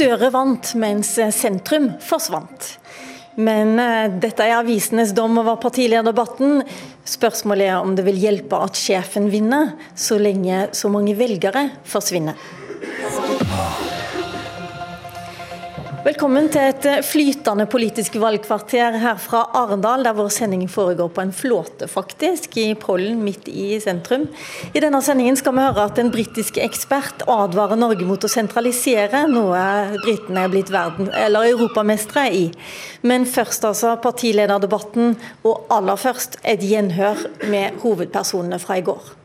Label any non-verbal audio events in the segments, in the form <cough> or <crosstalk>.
Støre vant, mens sentrum forsvant. Men eh, dette er avisenes dom over partilederdebatten. Spørsmålet er om det vil hjelpe at sjefen vinner, så lenge så mange velgere forsvinner. Velkommen til et flytende politisk valgkvarter her fra Arendal, der vår sending foregår på en flåte, faktisk, i Pollen midt i sentrum. I denne sendingen skal vi høre at en britisk ekspert advarer Norge mot å sentralisere, noe britene er blitt verden, eller europamestere i. Men først altså partilederdebatten, og aller først et gjenhør med hovedpersonene fra i går.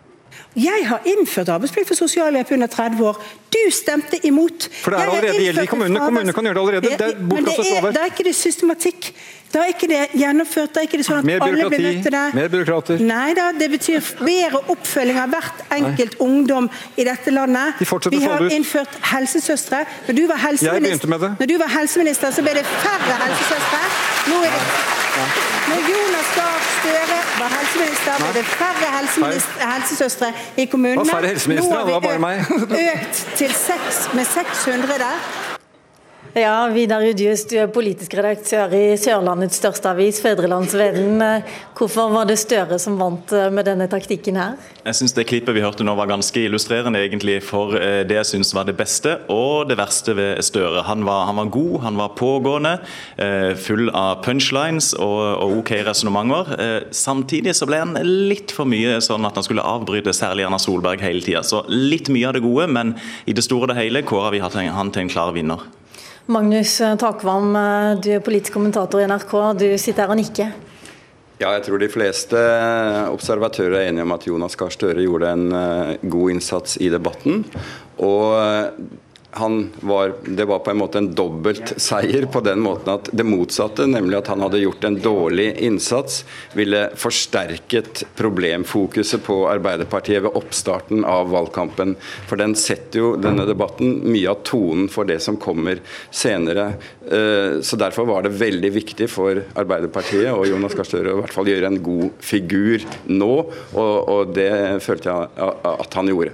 Jeg har innført arbeidsplikt for sosialhjelp under 30 år. Du stemte imot. For det er allerede gjelder i kommunene. Kommunene kan gjøre det allerede. Det er men det det er ikke det systematikk. Da er ikke det gjennomført. Da er ikke det sånn at mer alle blir nødt til det. Mer byråkrater. Nei da, det betyr bedre oppfølging av hvert enkelt Nei. ungdom i dette landet. De Vi har innført helsesøstre. Når du var Når du var helseminister så ble det færre helsesøstre. Nå er det når Jonas Gahr Støre var helseminister, ble det færre helsesøstre i kommunene. Nå har vi økt til 6, med 600 der. Ja, Vidar Udjus, du er politisk redaktør i Sørlandets største avis, Fedrelandsvennen. Hvorfor var det Støre som vant eh, med denne taktikken her? Jeg syns det klippet vi hørte nå var ganske illustrerende egentlig for eh, det jeg syns var det beste og det verste ved Støre. Han var, han var god, han var pågående, eh, full av punchlines og, og OK resonnementer. Samtidig så ble han litt for mye sånn at han skulle avbryte særlig Erna Solberg hele tida. Så litt mye av det gode, men i det store og det hele kåra vi han til en klar vinner. Magnus Takvam, du er politisk kommentator i NRK. Du sitter her og nikker. Ja, jeg tror de fleste observatører er enige om at Jonas Gahr Støre gjorde en eh, god innsats i debatten. Og var, det var på en måte en dobbelt seier på den måten at det motsatte, nemlig at han hadde gjort en dårlig innsats, ville forsterket problemfokuset på Arbeiderpartiet ved oppstarten av valgkampen. For den setter jo denne debatten mye av tonen for det som kommer senere. Eh, så Derfor var det veldig viktig for Arbeiderpartiet og Jonas Gahr Støre å i hvert fall gjøre en god figur nå, og, og det følte jeg at han gjorde.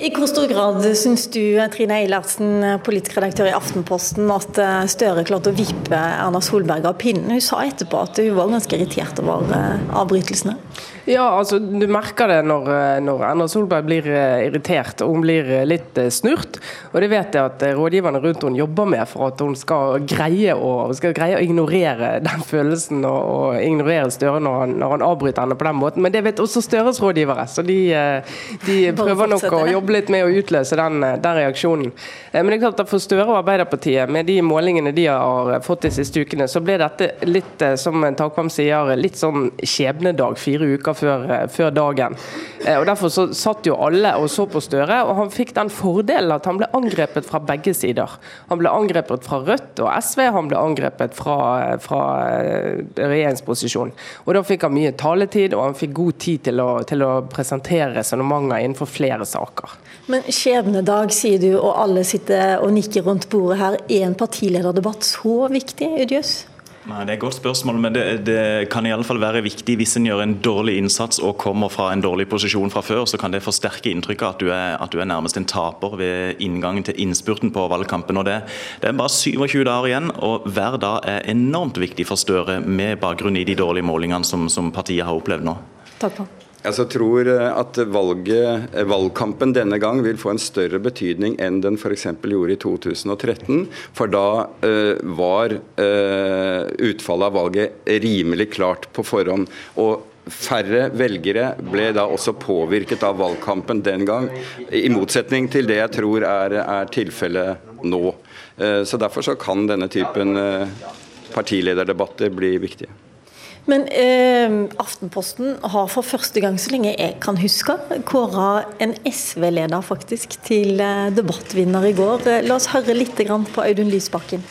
I hvor stor grad syns du, Trine Eilertsen, politisk redaktør i Aftenposten, at eh, Støre klarte å vippe Erna Solberg av pinnen? Hun sa etterpå at hun var ganske irritert over eh, avbrytelsene. Ja, altså du merker det når, eh, når, Erna Solberg blir irritert og hun blir litt snurt. Og det vet jeg at rådgiverne rundt hun jobber med for at hun skal greie å, skal greie å ignorere den følelsen og, og ignorere Støre når han, når han, avbryter henne på den måten. Men det vet også Støres rådgivere, så de, de prøver nok å jobbe litt med å utløse den, den reaksjonen. Men det er klart at for Støre og Arbeiderpartiet, med de målingene de har fått de siste ukene, så ble dette litt, som Takvam sier, litt sånn skjebnedag fire uker før, eh, før dagen. Eh, og Derfor så satt jo alle og så på Støre, og han fikk den fordelen at han ble angrepet fra begge sider. Han ble angrepet fra Rødt og SV, han ble angrepet fra, fra regjeringsposisjonen. Og Da fikk han mye taletid, og han fikk god tid til å, til å presentere resonnementer innenfor flere saker. Men skjebnedag, sier du, og alle sitter og nikker rundt bordet her. Er en partilederdebatt så viktig, Ødjøs? Nei, Det er et godt spørsmål, men det, det kan i alle fall være viktig hvis en gjør en dårlig innsats og kommer fra en dårlig posisjon fra før, så kan det forsterke inntrykket at du er, at du er nærmest en taper ved inngangen til innspurten på valgkampen. og det, det, er bare 27 dager igjen, og hver dag er enormt viktig for Støre, med bakgrunn i de dårlige målingene som, som partiet har opplevd nå. Takk for. Altså, jeg tror eh, at valget, eh, valgkampen denne gang vil få en større betydning enn den f.eks. gjorde i 2013. For da uh, var uh, utfallet av valget rimelig klart på forhånd. og Færre velgere ble da også påvirket av valgkampen den gang, i motsetning til det jeg tror er, er tilfellet nå. Uh, så Derfor så kan denne typen partilederdebatter bli viktige. Men eh, Aftenposten har for første gang så lenge jeg kan huske, kåra en SV-leder faktisk til eh, debattvinner i går. La oss høre litt på Audun Lysbakken.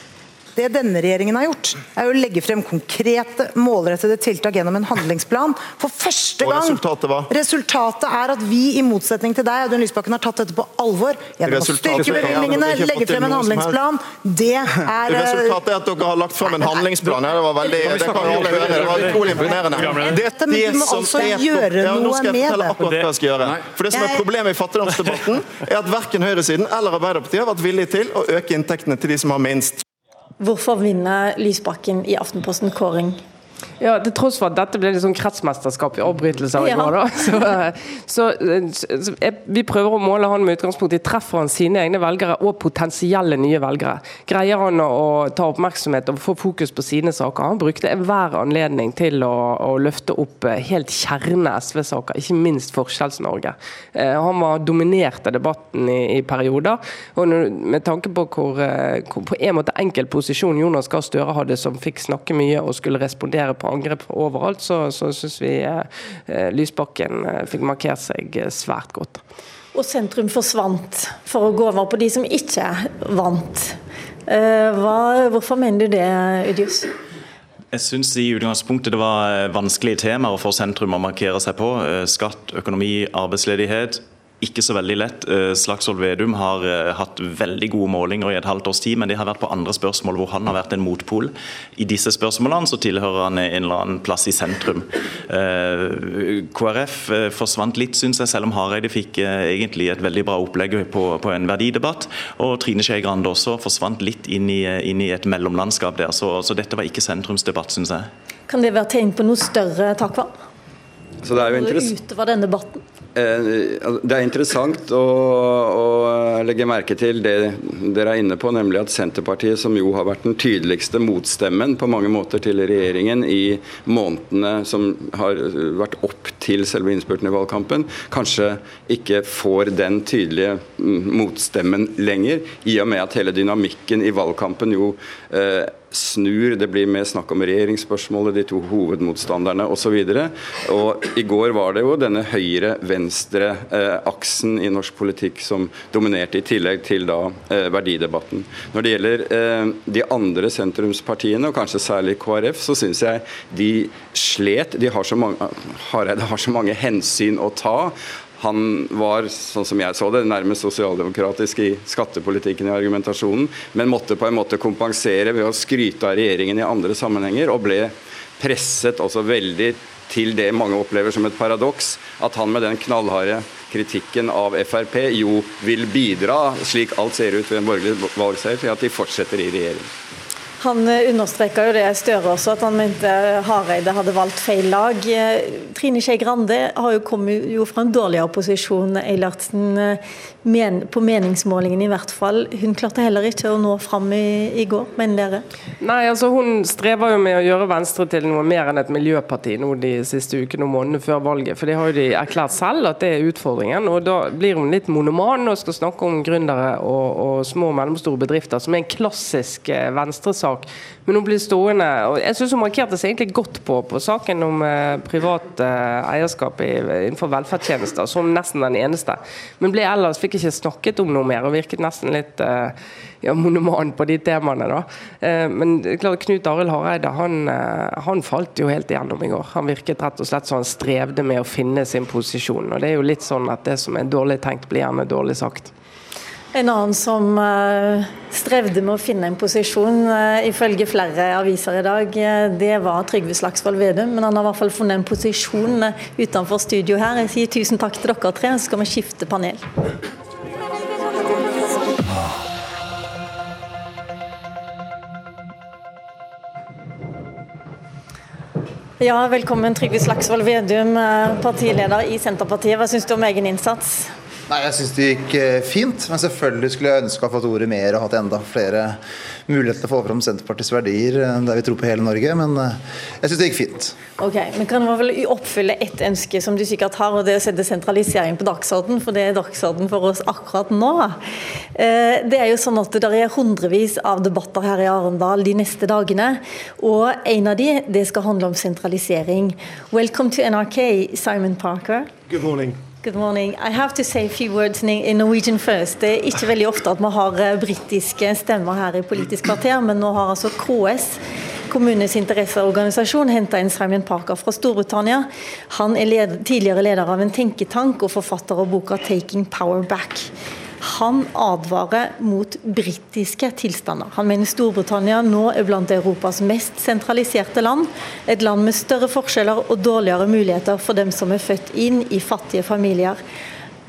Det denne regjeringen har gjort, er å legge frem konkrete, målrettede tiltak gjennom en handlingsplan. For første gang. Og resultatet hva? Resultatet er at vi, i motsetning til deg, Audun Lysbakken, har tatt dette på alvor. Gjennom å styrke bevilgningene, legge frem en handlingsplan. Det er Resultatet er at dere har lagt frem en handlingsplan. Ja, det var veldig det kan alle høre. Det var utrolig imponerende. Det, det, det må altså gjøre ja, noe med det. Akkurat hva jeg skal gjøre. For det som er Problemet i fattigdomsdebatten er at verken høyresiden eller Arbeiderpartiet har vært villige til å øke inntektene til de som har minst. Hvorfor vinner Lysbakken i Aftenposten kåring? Ja, Til tross for at dette ble litt sånn kretsmesterskap i avbrytelser i går, da. <laughs> Så, så, så, vi prøver å måle han med utgangspunkt i treffer han sine egne velgere og potensielle nye velgere. Greier han å, å ta oppmerksomhet og få fokus på sine saker? Han brukte enhver anledning til å, å, løfte opp eh, helt kjerne SV-saker, ikke minst Forskjells-Norge. Eh, han var dominert av debatten i, i perioder. og Med tanke på hvor, eh, hvor på en måte enkel posisjon Jonas Gahr Støre hadde, som fikk snakke mye og skulle respondere på angrep overalt, så, så syns vi eh, Lysbakken eh, fikk markert seg eh, svært godt. Og sentrum forsvant for å gå over på de som ikke vant. Hva, hvorfor mener du det, Udius? Jeg syns i utgangspunktet det var vanskelige temaer for sentrum å markere seg på. Skatt, økonomi, arbeidsledighet ikke så veldig lett. Eh, Slagsvold Vedum har eh, hatt veldig gode målinger i et halvt års tid, men det har vært på andre spørsmål hvor han har vært en motpol. I disse spørsmålene så tilhører han en eller annen plass i sentrum. Eh, KrF forsvant litt, syns jeg, selv om Hareide fikk egentlig et veldig bra opplegg på, på en verdidebatt. Og Trine Skei Grande også forsvant litt inn i, inn i et mellomlandskap der. Så, så, dette var ikke sentrumsdebatt, syns jeg. Kan det være tegn på noe større takvann? Så det er jo interessant. Utover denne debatten? Eh, det er interessant å, å, legge merke til det dere er inne på, nemlig at Senterpartiet, som jo har vært den tydeligste motstemmen på mange måter til regjeringen i månedene som har vært opp til selve innspurten i valgkampen, kanskje ikke får den tydelige mm, motstemmen lenger, i og med at hele dynamikken i valgkampen jo eh, snur. Det blir mer snakk om regjeringsspørsmålet, de to hovedmotstanderne osv. I går var det jo denne høyre-venstre-aksen i norsk politikk som dominerte, i tillegg til da eh, verdidebatten. Når det gjelder eh, de andre sentrumspartiene, og kanskje særlig KrF, så syns jeg de slet. De har så mange, Hareide har så mange hensyn å ta. Han var, sånn som jeg så det, nærmest sosialdemokratisk i skattepolitikken i argumentasjonen, men måtte på en måte kompensere ved å skryte av regjeringen i andre sammenhenger, og ble presset også veldig til det mange opplever som et paradoks, at han med den knallharde kritikken av Frp jo vil bidra, slik alt ser ut ved en borgerlig valgseier, til at de fortsetter i regjering. Han eh, understreka jo det Støre også, at han mente Hareide hadde valgt feil lag. Eh, Trine Skei Grande har jo kommet jo fra en dårligere posisjon, Eilertsen, eh, men, på meningsmålingen i hvert fall. Hun klarte heller ikke å nå fram i, i går, mener dere? Nei, altså hun strever jo med å gjøre Venstre til noe mer enn et miljøparti nå de siste ukene og månedene før valget. For det har jo de erklært selv at det er utfordringen. Og da blir hun litt monoman og skal snakke om gründere og, og små og mellomstore bedrifter, som er en klassisk venstresak sak. Men hun blir stående. og Jeg syns hun markerte seg egentlig godt på, på saken om eh, privat eh, eierskap i, innenfor velferdstjenester, som nesten den eneste. Men ble ellers fikk ikke snakket om noe mer, og virket nesten litt eh, ja, monoman på de temaene. da. Eh, men klart, Knut Arild Hareide han, eh, han, falt jo helt igjennom i går. Han virket rett og slett så han strevde med å finne sin posisjon. og Det er jo litt sånn at det som er dårlig tenkt, blir gjerne dårlig sagt. En annen som uh, strevde med å finne en posisjon, uh, ifølge flere aviser i dag, uh, det var Trygve Slagsvold Vedum. Men han har i hvert fall funnet en posisjon utenfor studio her. Jeg sier tusen takk til dere tre, så skal vi skifte panel. Ja, velkommen Trygve Slagsvold Vedum, partileder i Senterpartiet. Hva syns du om egen innsats? Nei, Jeg syns det gikk eh, fint, men selvfølgelig skulle jeg ønske å ha fått ordet mer og hatt enda flere muligheter til å få fram Senterpartiets verdier eh, der vi tror på hele Norge. Men eh, jeg syns det gikk fint. Ok, Men kan man vel oppfylle ett ønske som du sikkert har, og det er å sette sentralisering på dagsorden, for det er dagsorden for oss akkurat nå. Det er jo sånn at det er hundrevis av debatter her i Arendal de neste dagene, og en av de det skal handle om sentralisering. Welcome to NRK, Simon Parker. Good morning. Good morning. I have to say a few words in Norwegian first. Det er ikke veldig ofte at vi har eh, britiske stemmer her i Politisk kvarter, men nå har altså KS, kommunenes interesseorganisasjon, henta inn Simon Parker fra Storbritannia. Han er leder, tidligere leder av en tenketank og forfatter av boka 'Taking Power Back'. Han advarer mot britiske tilstander. Han mener Storbritannia nå er blant Europas mest sentraliserte land. Et land med større forskjeller og dårligere muligheter for dem som er født inn i fattige familier.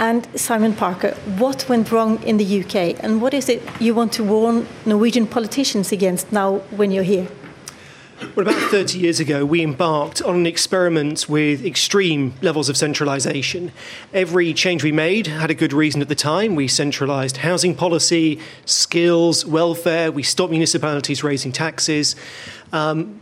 And Simon Parker, what went wrong in the UK, and what is it you want to warn Norwegian politicians against now when you're here? Well, about 30 years ago, we embarked on an experiment with extreme levels of centralisation. Every change we made had a good reason at the time. We centralised housing policy, skills, welfare, we stopped municipalities raising taxes. Um,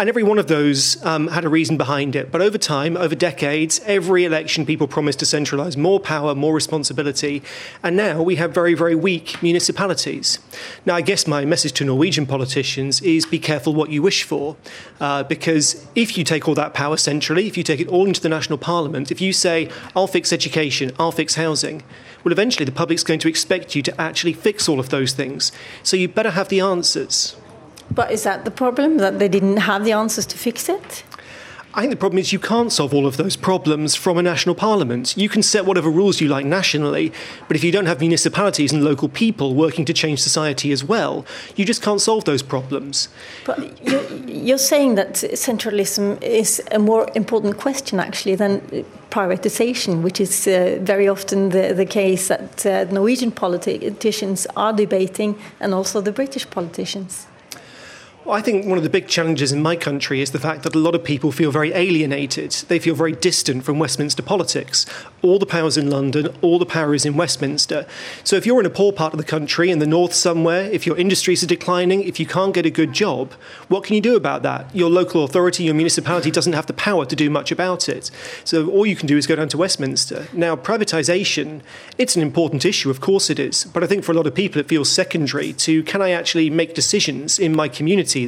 and every one of those um, had a reason behind it. But over time, over decades, every election people promised to centralise more power, more responsibility. And now we have very, very weak municipalities. Now, I guess my message to Norwegian politicians is be careful what you wish for. Uh, because if you take all that power centrally, if you take it all into the national parliament, if you say, I'll fix education, I'll fix housing, well, eventually the public's going to expect you to actually fix all of those things. So you better have the answers. But is that the problem, that they didn't have the answers to fix it? I think the problem is you can't solve all of those problems from a national parliament. You can set whatever rules you like nationally, but if you don't have municipalities and local people working to change society as well, you just can't solve those problems. But you're, you're saying that centralism is a more important question actually than privatization, which is uh, very often the, the case that uh, Norwegian politicians are debating and also the British politicians. I think one of the big challenges in my country is the fact that a lot of people feel very alienated. They feel very distant from Westminster politics. All the power's in London, all the power is in Westminster. So if you're in a poor part of the country, in the north somewhere, if your industries are declining, if you can't get a good job, what can you do about that? Your local authority, your municipality doesn't have the power to do much about it. So all you can do is go down to Westminster. Now, privatisation, it's an important issue, of course it is. But I think for a lot of people, it feels secondary to can I actually make decisions in my community?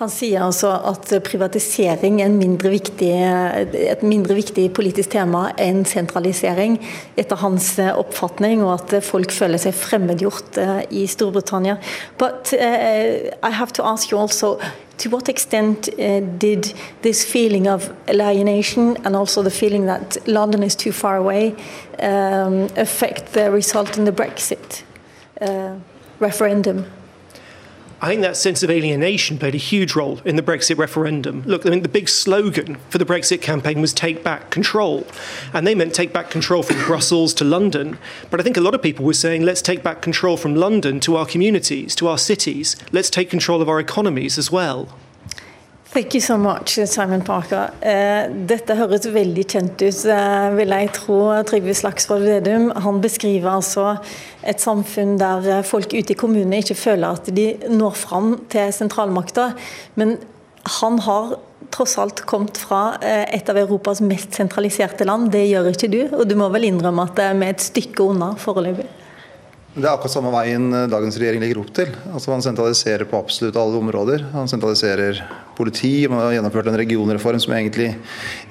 Han sier altså at privatisering er mindre viktig, et mindre viktig politisk tema enn sentralisering, etter hans oppfatning, og at folk føler seg fremmedgjort eh, i Storbritannia. But uh, I have to ask you also, to what extent uh, did this feeling of alienation and also the feeling that London is too far away um, affect the result in the Brexit uh, referendum? I think that sense of alienation played a huge role in the Brexit referendum. Look, I mean, the big slogan for the Brexit campaign was take back control. And they meant take back control from <coughs> Brussels to London. But I think a lot of people were saying, let's take back control from London to our communities, to our cities. Let's take control of our economies as well. Thank you so much, Simon Parker. Eh, dette høres veldig kjent ut, eh, vil jeg tro. Trygve Slagsvold Vedum han beskriver altså et samfunn der eh, folk ute i kommunene ikke føler at de når fram til sentralmakta. Men han har tross alt kommet fra et av Europas mest sentraliserte land. Det gjør ikke du, og du må vel innrømme at vi er et stykke unna foreløpig? Det er akkurat samme veien eh, dagens regjering legger opp til. Altså Man sentraliserer på absolutt alle områder. Man sentraliserer politi, man har gjennomført en regionreform som egentlig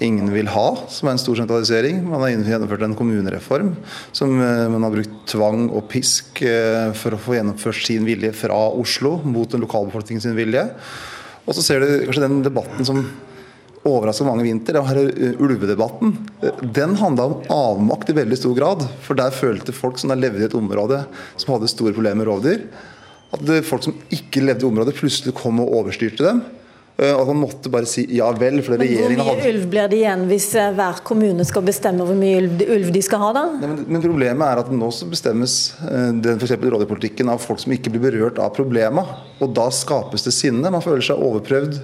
ingen vil ha, som er en stor sentralisering. Man har gjennomført en kommunereform som eh, man har brukt tvang og pisk eh, for å få gjennomført sin vilje fra Oslo mot den lokalbefolkningen sin vilje. Og så ser du kanskje den debatten som overraska mange vinter, det var eh, ulvedebatten. Eh, den handla om avmakt i veldig stor grad. For der følte folk som levde i et område som hadde store problemer med rovdyr, at folk som ikke levde i området, plutselig kom og overstyrte dem. Eh, og at man måtte bare si ja vel. for regjeringa hadde... Hvor mye ulv blir det igjen hvis hver kommune skal bestemme hvor mye ulv de skal ha? da? Nei, men, men, Problemet er at nå så bestemmes den for rovdyrpolitikken av folk som ikke blir berørt av problema. Og da skapes det sinne. Man føler seg overprøvd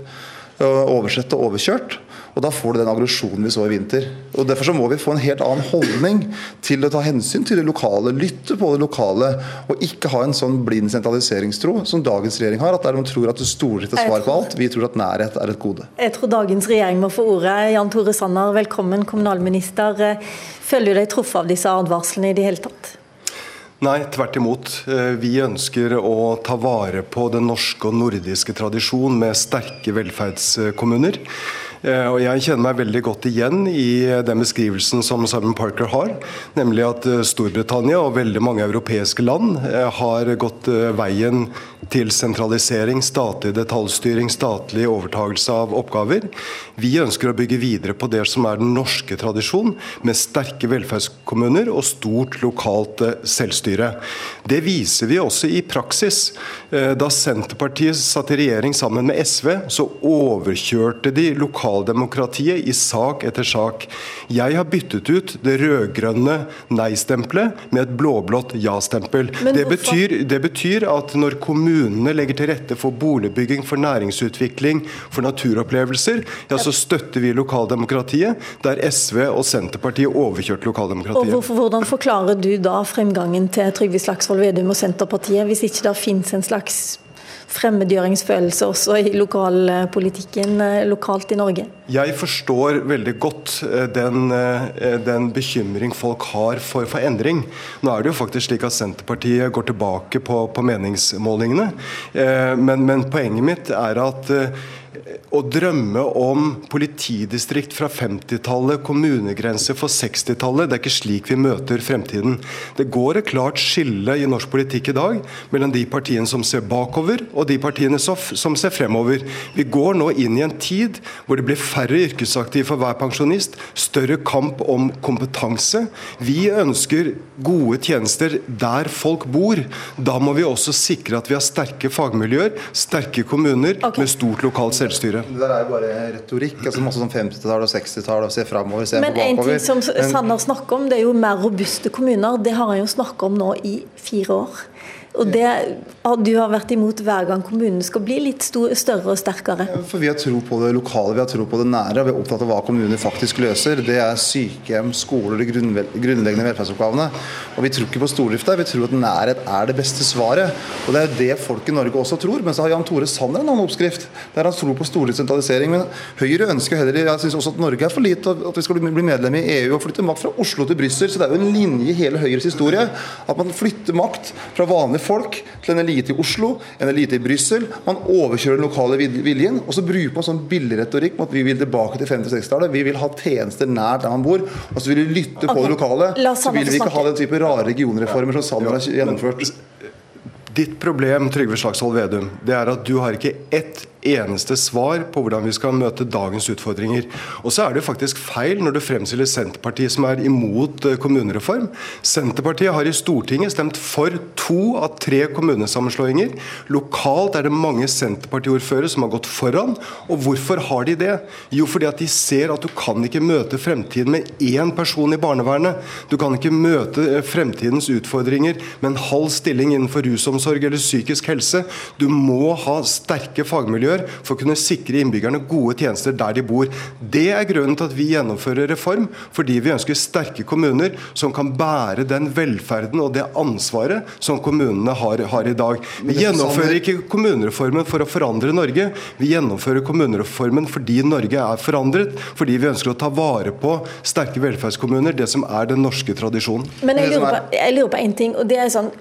oversett og overkjørt. Og Da får du den aggresjonen vi så i vinter. Og Derfor så må vi få en helt annen holdning til å ta hensyn til det lokale. Lytte på det lokale, og ikke ha en sånn blind sentraliseringstro som dagens regjering har. At der de tror at du stoler til svar på alt. Vi tror at nærhet er et gode. Jeg tror dagens regjering må få ordet. Jan Tore Sanner, velkommen kommunalminister. Føler du deg truffet av disse advarslene i det hele tatt? Nei, tvert imot. Eh, vi ønsker å ta vare på den norske og nordiske tradisjon med sterke velferdskommuner. Eh, og Jeg kjenner meg veldig godt igjen i den beskrivelsen som Simon Parker har. Nemlig at eh, Storbritannia og veldig mange europeiske land eh, har gått veien til sentralisering, statlig detaljstyring, statlig overtagelse av oppgaver. Vi ønsker å bygge videre på det som er den norske tradisjonen, med sterke velferdskommuner og stort lokalt selvstyre. Det viser vi også i praksis. Da Senterpartiet satt i regjering sammen med SV, så overkjørte de lokaldemokratiet i sak etter sak. Jeg har byttet ut det rød-grønne nei-stempelet med et blå-blått ja-stempel. Det, det, betyr at når kommunene legger til rette for boligbygging, for næringsutvikling, for naturopplevelser, ja, så støtter vi lokaldemokratiet, der SV og Senterpartiet overkjørte lokaldemokratiet. Og hvorfor, Hvordan forklarer du da fremgangen til Trygve Slagsvold Vedum og Senterpartiet, hvis ikke det finnes en slags fremmedgjøringsfølelse også i lokalpolitikken eh, lokalt i Norge? Jeg forstår veldig godt eh, den, eh, den bekymring folk har for, for, endring. Nå er det jo faktisk slik at Senterpartiet går tilbake på, på meningsmålingene. Men, men poenget mitt er at å drømme om politidistrikt fra 50-tallet, kommunegrenser for 60-tallet, det er ikke slik vi møter fremtiden. Det går et klart skille i norsk politikk i dag mellom de partiene som ser bakover, og de partiene som ser fremover. Vi går nå inn i en tid hvor det blir færre yrkesaktive for hver pensjonist, større kamp om kompetanse. Vi ønsker gode tjenester der folk bor. Da må vi også sikre at vi har sterke fagmiljøer, sterke kommuner okay. med stort lokalt selvstyre. Det der er jo bare retorikk. altså Masse sånn 50-tall og 60-tall og se framover, se Men en ting som Sanner snakker om, det er jo mer robuste kommuner. Det har han jo snakka om nå i fire år. Og det Du har vært imot hver gang kommunen skal bli litt større og sterkere? For Vi har tro på det lokale, vi har tro på det nære. Vi er opptatt av hva kommunene faktisk løser. Det er sykehjem, skoler, de grunnleggende velferdsoppgavene. Og Vi tror ikke på stordrift der, vi tror at nærhet er det beste svaret. Og Det er jo det folk i Norge også tror. Men så har Jan Tore Sanner en annen oppskrift, der han tror på stordriftssentralisering. Men Høyre ønsker heller Jeg syns også at Norge er for lite, at vi skal bli medlem i EU og flytte makt fra Oslo til Brussel. Så det er jo en linje i hele Høyres historie at man flytter makt fra vanlige folk til en elite i Oslo, en elite i Brussel. Man overkjører den lokale viljen, og så bruker man sånn billig retorikk om at vi vil tilbake til 50-60-tallet. Vi vil ha tjenester nært der man bor, og så vil vi lytte på det lokale. Så vil vi ikke ha den type rare regionreformer som Sanner har gjennomført. Ditt problem Trygve Slagsvold Vedum, det er at du har ikke ett eneste svar på hvordan vi skal møte dagens utfordringer. Og så er det faktisk feil når du fremstiller Senterpartiet som er imot eh, kommunereform. Senterpartiet har i Stortinget stemt for to av tre kommunesammenslåinger. Lokalt er det mange Senterpartiordførere som har gått foran. Og hvorfor har de det? Jo, fordi at de ser at du kan ikke møte fremtiden med én person i barnevernet. Du kan ikke møte eh, fremtidens utfordringer med en halv stilling innenfor rusomsorg eller psykisk helse. Du må ha sterke fagmiljøer gjør for å kunne sikre innbyggerne gode tjenester der de bor. Det er grunnen til at vi gjennomfører reform, fordi vi ønsker sterke kommuner som kan bære den velferden og det ansvaret som kommunene har, har i dag. Vi gjennomfører ikke kommunereformen for å forandre Norge, vi gjennomfører kommunereformen fordi Norge er forandret, fordi vi ønsker å ta vare på sterke velferdskommuner, det som er den norske tradisjonen. Men jeg lurer på, jeg lurer på en ting, og det er sånn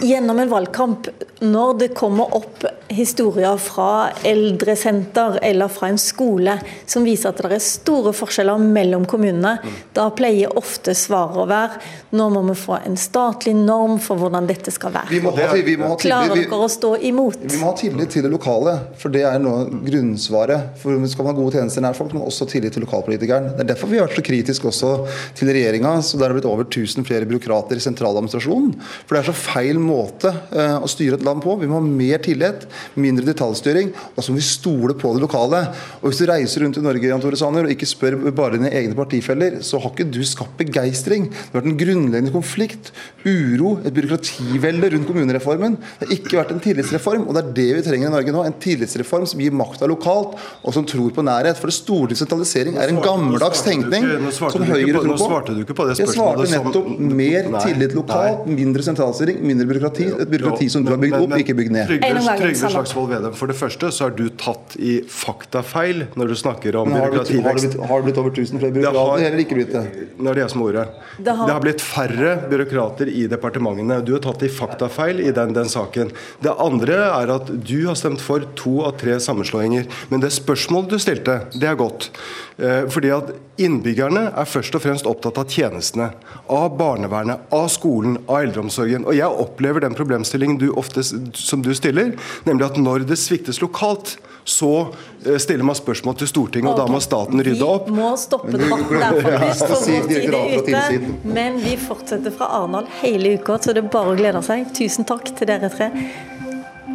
Gjennom en valgkamp, når det kommer opp historier fra eldresenter eller fra en skole som viser at det er store forskjeller mellom kommunene, mm. da pleier ofte svaret å være nå må vi få en statlig norm for hvordan dette skal være. Vi må ha, vi må ha Klarer dere å stå imot? Vi må ha tillit til det lokale, for det er noe grunnsvaret. For vi skal ha gode tjenester nær folk, men også tillit til lokalpolitikeren. Det er derfor vi har vært så kritiske også til regjeringa, så der har blitt over 1000 flere byråkrater i sentraladministrasjonen. For det er så feil måte eh, å styre et land på. Vi må ha mer tillit, mindre detaljstyring, og så må vi stole på det lokale. Og Hvis du reiser rundt i Norge Jan Tore Sanner, og ikke spør bare dine egne partifeller, så har ikke du skapt begeistring. Det har vært en grunnleggende konflikt, uro, et byråkrativelde rundt kommunereformen. Det har ikke vært en tillitsreform, og det er det vi trenger i Norge nå. En tillitsreform som gir makta lokalt, og som tror på nærhet. For det store sentralisering er en gammeldags tenkning som Høyre tror på. Nå svarte du ikke på det spørsmålet. Jeg svarte nettopp mer tillit lokalt, mindre sentralstyring, mindre byråkrati. Et byråkrati som du har bygd opp, ikke bygd ned. Trygve Slagsvold Vedum, for det første så er du tatt i faktafeil når du snakker om byråkrativekst. Har det blitt over 1000 flere byråkrater, eller ikke blitt det? Nå er det jeg som har ordet. Det har... det har blitt færre byråkrater i departementene. Du er tatt i faktafeil i den, den saken. Det andre er at du har stemt for to av tre sammenslåinger. Men det spørsmålet du stilte, det er godt. Eh, fordi at Innbyggerne er først og fremst opptatt av tjenestene. Av barnevernet, av skolen, av eldreomsorgen. Og Jeg opplever den problemstillingen du ofte, som du stiller, nemlig at når det sviktes lokalt, så eh, stiller man spørsmål til Stortinget, og da må staten rydde opp. Vi må stoppe debatten <laughs> der, faktisk, ute. Men vi fortsetter fra Arendal hele uka, så det er bare å glede seg. Tusen takk til dere tre.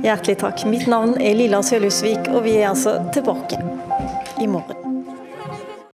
Hjertelig takk. Mitt navn er Lilla Sølhusvik, og vi er altså tilbake i morgen.